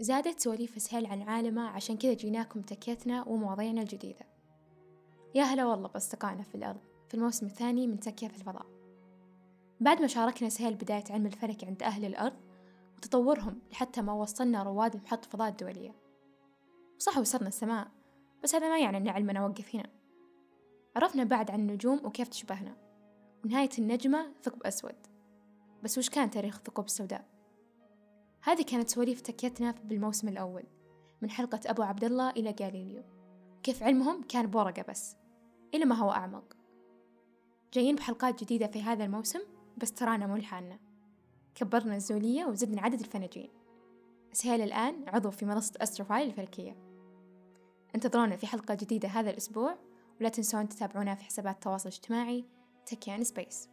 زادت سواليف سهيل عن عالمه عشان كذا جيناكم تكيتنا ومواضيعنا الجديدة. يا هلا والله بأصدقائنا في الأرض. في الموسم الثاني من تكية في الفضاء. بعد ما شاركنا سهيل بداية علم الفلك عند أهل الأرض وتطورهم لحتى ما وصلنا رواد محطة الفضاء الدولية. وصح وصلنا السماء بس هذا ما يعني أن علمنا وقف هنا. عرفنا بعد عن النجوم وكيف تشبهنا. ونهاية النجمة ثقب أسود. بس وش كان تاريخ الثقوب السوداء؟ هذه كانت سواليف تكيتنا بالموسم الأول من حلقة أبو عبد الله إلى جاليليو. كيف علمهم؟ كان بورقة بس. إلى ما هو أعمق. جايين بحلقات جديدة في هذا الموسم بس ترانا مو لحالنا. كبرنا الزولية وزدنا عدد الفناجين سهيل الآن عضو في منصة أستروفايل الفلكية. انتظرونا في حلقة جديدة هذا الأسبوع ولا تنسون تتابعونا في حسابات التواصل الاجتماعي تكيان سبيس.